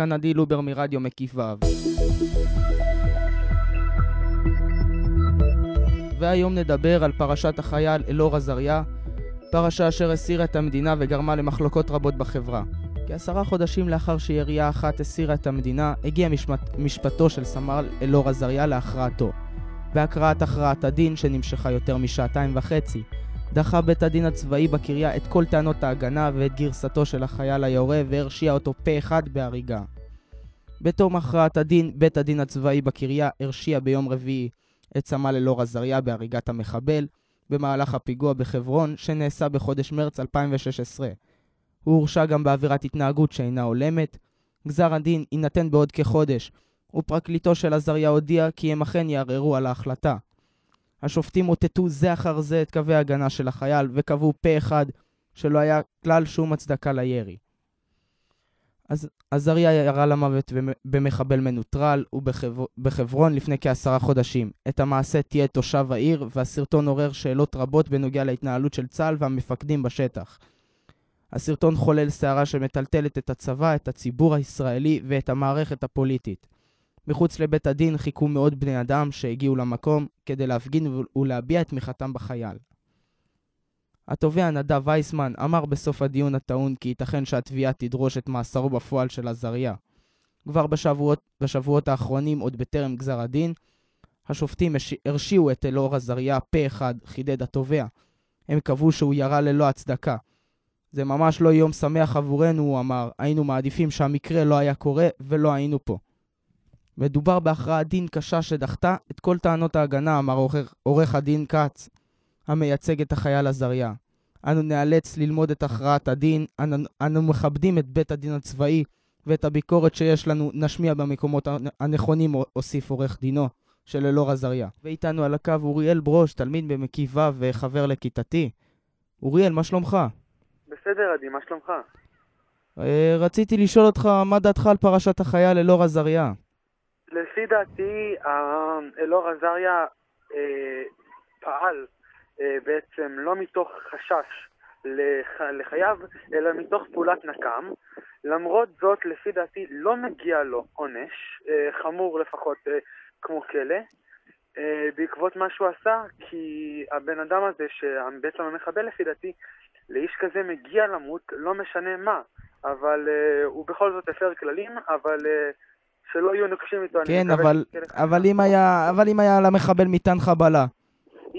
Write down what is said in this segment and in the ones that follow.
כאן עדי לובר מרדיו מקיף ו'. והיום נדבר על פרשת החייל אלאור עזריה, פרשה אשר הסירה את המדינה וגרמה למחלוקות רבות בחברה. כעשרה חודשים לאחר שירייה אחת הסירה את המדינה, הגיע משפט, משפטו של סמל אלאור עזריה להכרעתו. בהקראת הכרעת הדין, שנמשכה יותר משעתיים וחצי, דחה בית הדין הצבאי בקריה את כל טענות ההגנה ואת גרסתו של החייל היורה והרשיע אותו פה אחד בהריגה. בתום הכרעת הדין, בית הדין הצבאי בקריה הרשיע ביום רביעי את סמל אלאור עזריה בהריגת המחבל במהלך הפיגוע בחברון שנעשה בחודש מרץ 2016. הוא הורשע גם בעבירת התנהגות שאינה הולמת. גזר הדין יינתן בעוד כחודש, ופרקליטו של עזריה הודיע כי הם אכן יערערו על ההחלטה. השופטים אותתו זה אחר זה את קווי ההגנה של החייל וקבעו פה אחד שלא היה כלל שום הצדקה לירי. אז עזריה ירה למוות במחבל מנוטרל ובחברון לפני כעשרה חודשים. את המעשה תהיה תושב העיר, והסרטון עורר שאלות רבות בנוגע להתנהלות של צה"ל והמפקדים בשטח. הסרטון חולל סערה שמטלטלת את הצבא, את הציבור הישראלי ואת המערכת הפוליטית. מחוץ לבית הדין חיכו מאות בני אדם שהגיעו למקום כדי להפגין ולהביע את תמיכתם בחייל. התובע נדב וייסמן אמר בסוף הדיון הטעון כי ייתכן שהתביעה תדרוש את מאסרו בפועל של עזריה. כבר בשבועות, בשבועות האחרונים, עוד בטרם גזר הדין, השופטים הרשיעו את אלאור עזריה פה אחד, חידד התובע. הם קבעו שהוא ירה ללא הצדקה. זה ממש לא יום שמח עבורנו, הוא אמר. היינו מעדיפים שהמקרה לא היה קורה ולא היינו פה. מדובר בהכרעת דין קשה שדחתה את כל טענות ההגנה, אמר עורך, הדין כץ, המייצג את החייל עזריה. אנו נאלץ ללמוד את הכרעת הדין, אנו, אנו מכבדים את בית הדין הצבאי ואת הביקורת שיש לנו נשמיע במקומות הנכונים, הוסיף עורך דינו של אלאור עזריה. ואיתנו על הקו אוריאל ברוש, תלמיד במקיף ו' וחבר לכיתתי. אוריאל, מה שלומך? בסדר, עדי, מה שלומך? אה, רציתי לשאול אותך, מה דעתך על פרשת החייל אלאור עזריה? לפי דעתי, אלאור עזריה אה, פעל אה, בעצם לא מתוך חשש לח, לחייו, אלא מתוך פעולת נקם. למרות זאת, לפי דעתי, לא מגיע לו עונש, אה, חמור לפחות אה, כמו כלא, אה, בעקבות מה שהוא עשה, כי הבן אדם הזה, שבעצם המחבל לפי דעתי, לאיש כזה מגיע למות, לא משנה מה, אבל אה, הוא בכל זאת הפר כללים, אבל... שלא יהיו נוקשים איתו. כן, אבל, אבל, אם היה, אבל אם היה למחבל מטען חבלה,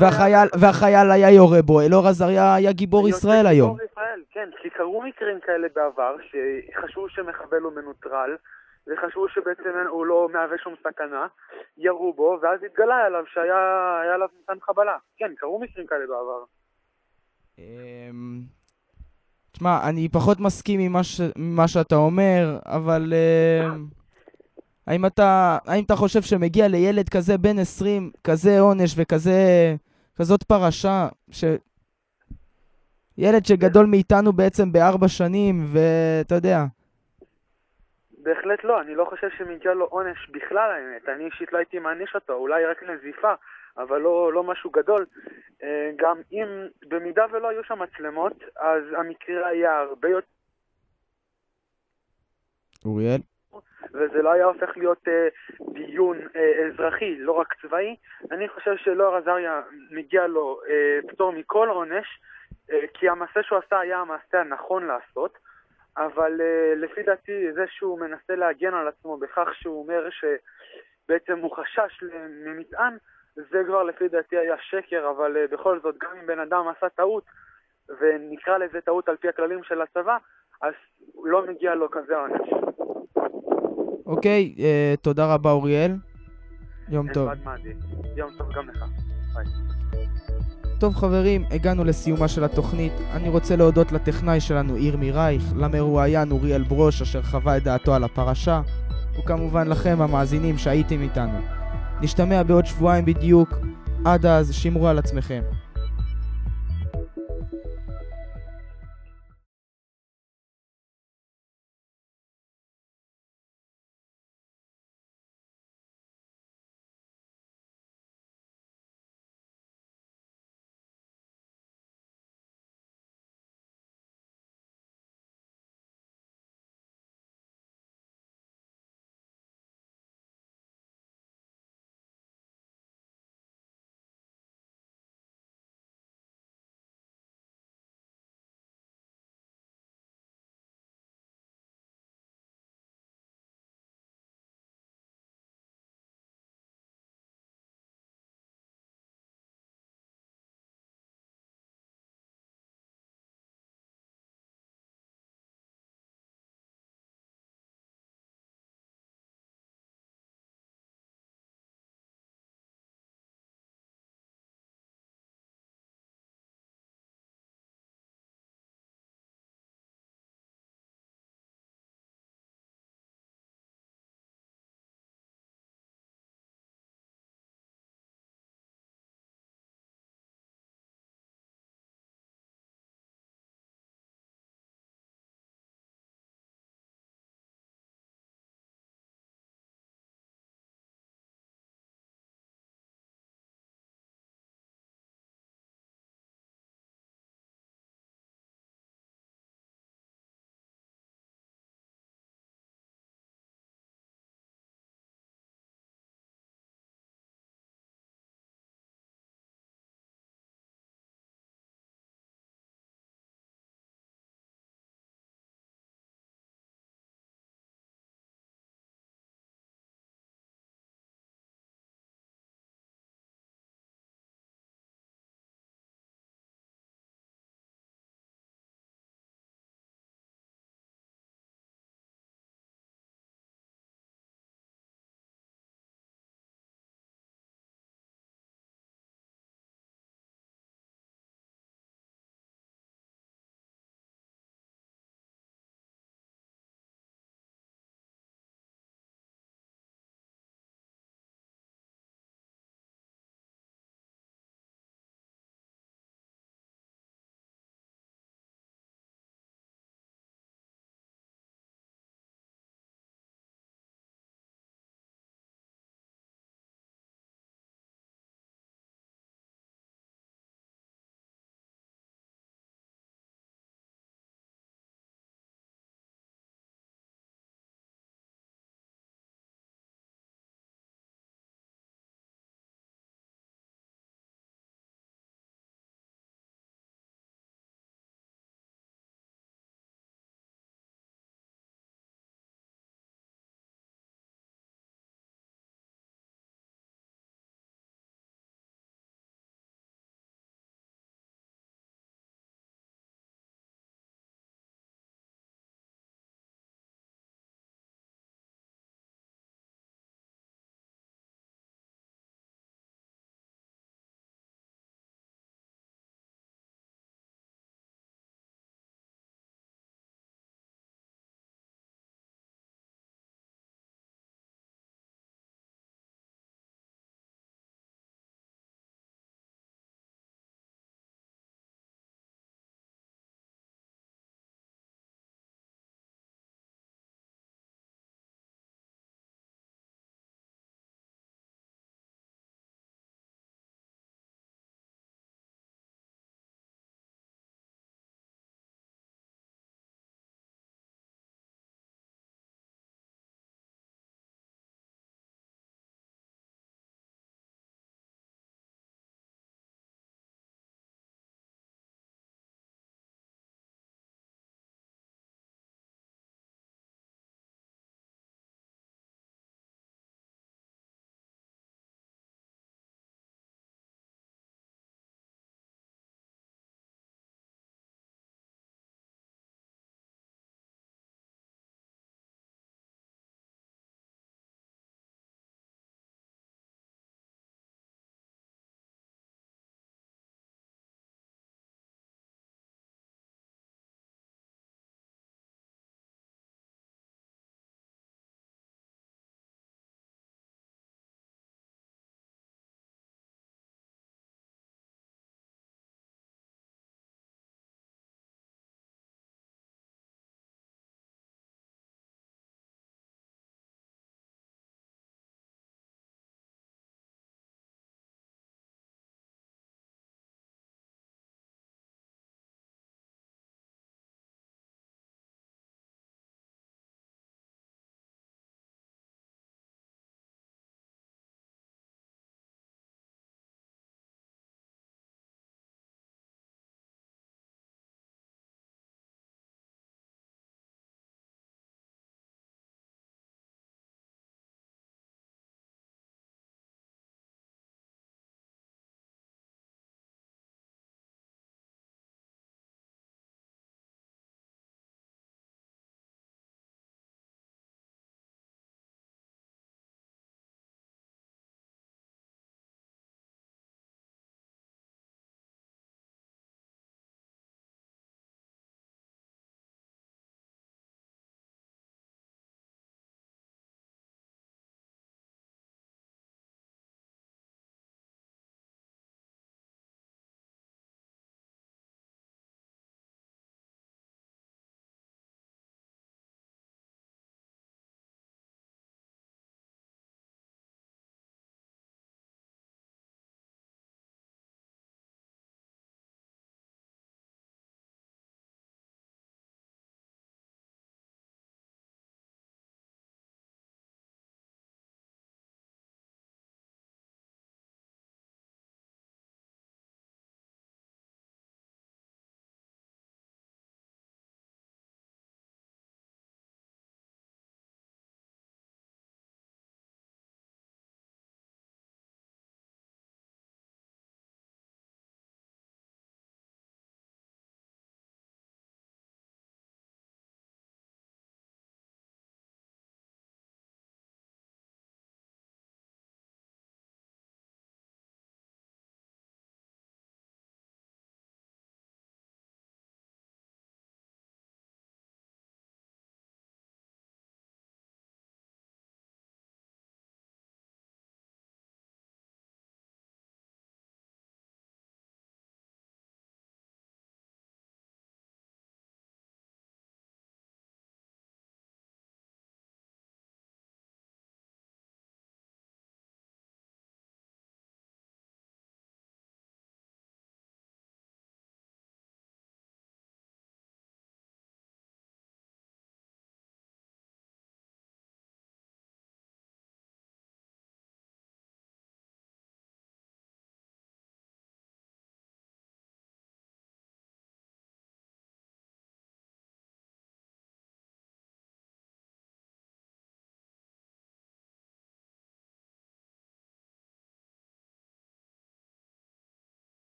והחייל, היה... והחייל היה יורה בו, אלאור עזריה היה גיבור ישראל היום. גיבור ישראל, כן, כי קרו מקרים כאלה בעבר, שחשבו שמחבל הוא מנוטרל, וחשבו שבעצם הוא לא מהווה שום סכנה, ירו בו, ואז התגלה עליו שהיה עליו מטען חבלה. כן, קרו מקרים כאלה בעבר. אמ, תשמע, אני פחות מסכים עם מה שאתה אומר, אבל... האם אתה, האם אתה חושב שמגיע לילד כזה בן 20, כזה עונש וכזה, כזאת פרשה, ש... ילד שגדול מאיתנו בעצם בארבע שנים, ואתה יודע. בהחלט לא, אני לא חושב שמגיע לו עונש בכלל האמת. אני אישית לא הייתי מעניש אותו, אולי רק נזיפה, אבל לא, לא משהו גדול. אה, גם אם, במידה ולא היו שם מצלמות, אז המקרה היה הרבה יותר... אוריאל? וזה לא היה הופך להיות אה, דיון אה, אזרחי, לא רק צבאי. אני חושב שלאור עזריה מגיע לו אה, פטור מכל עונש, אה, כי המעשה שהוא עשה היה המעשה הנכון לעשות, אבל אה, לפי דעתי זה שהוא מנסה להגן על עצמו בכך שהוא אומר שבעצם הוא חשש ממטען, זה כבר לפי דעתי היה שקר, אבל אה, בכל זאת, גם אם בן אדם עשה טעות, ונקרא לזה טעות על פי הכללים של הצבא, אז לא מגיע לו כזה עונש. אוקיי, אה, תודה רבה אוריאל. יום טוב. יום טוב גם לך. ביי. טוב חברים, הגענו לסיומה של התוכנית. אני רוצה להודות לטכנאי שלנו ירמי רייך, למרואיין אוריאל ברוש אשר חווה את דעתו על הפרשה, וכמובן לכם המאזינים שהייתם איתנו. נשתמע בעוד שבועיים בדיוק. עד אז, שמרו על עצמכם.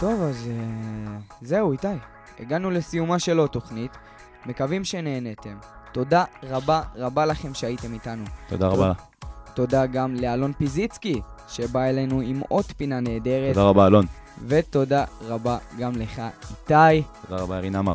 טוב, אז אה, זהו, איתי. הגענו לסיומה של עוד תוכנית. מקווים שנהנתם. תודה רבה רבה לכם שהייתם איתנו. תודה רבה. תודה גם לאלון פיזיצקי, שבא אלינו עם עוד פינה נהדרת. תודה רבה, אלון. ותודה רבה גם לך, איתי. תודה רבה, ירין עמר.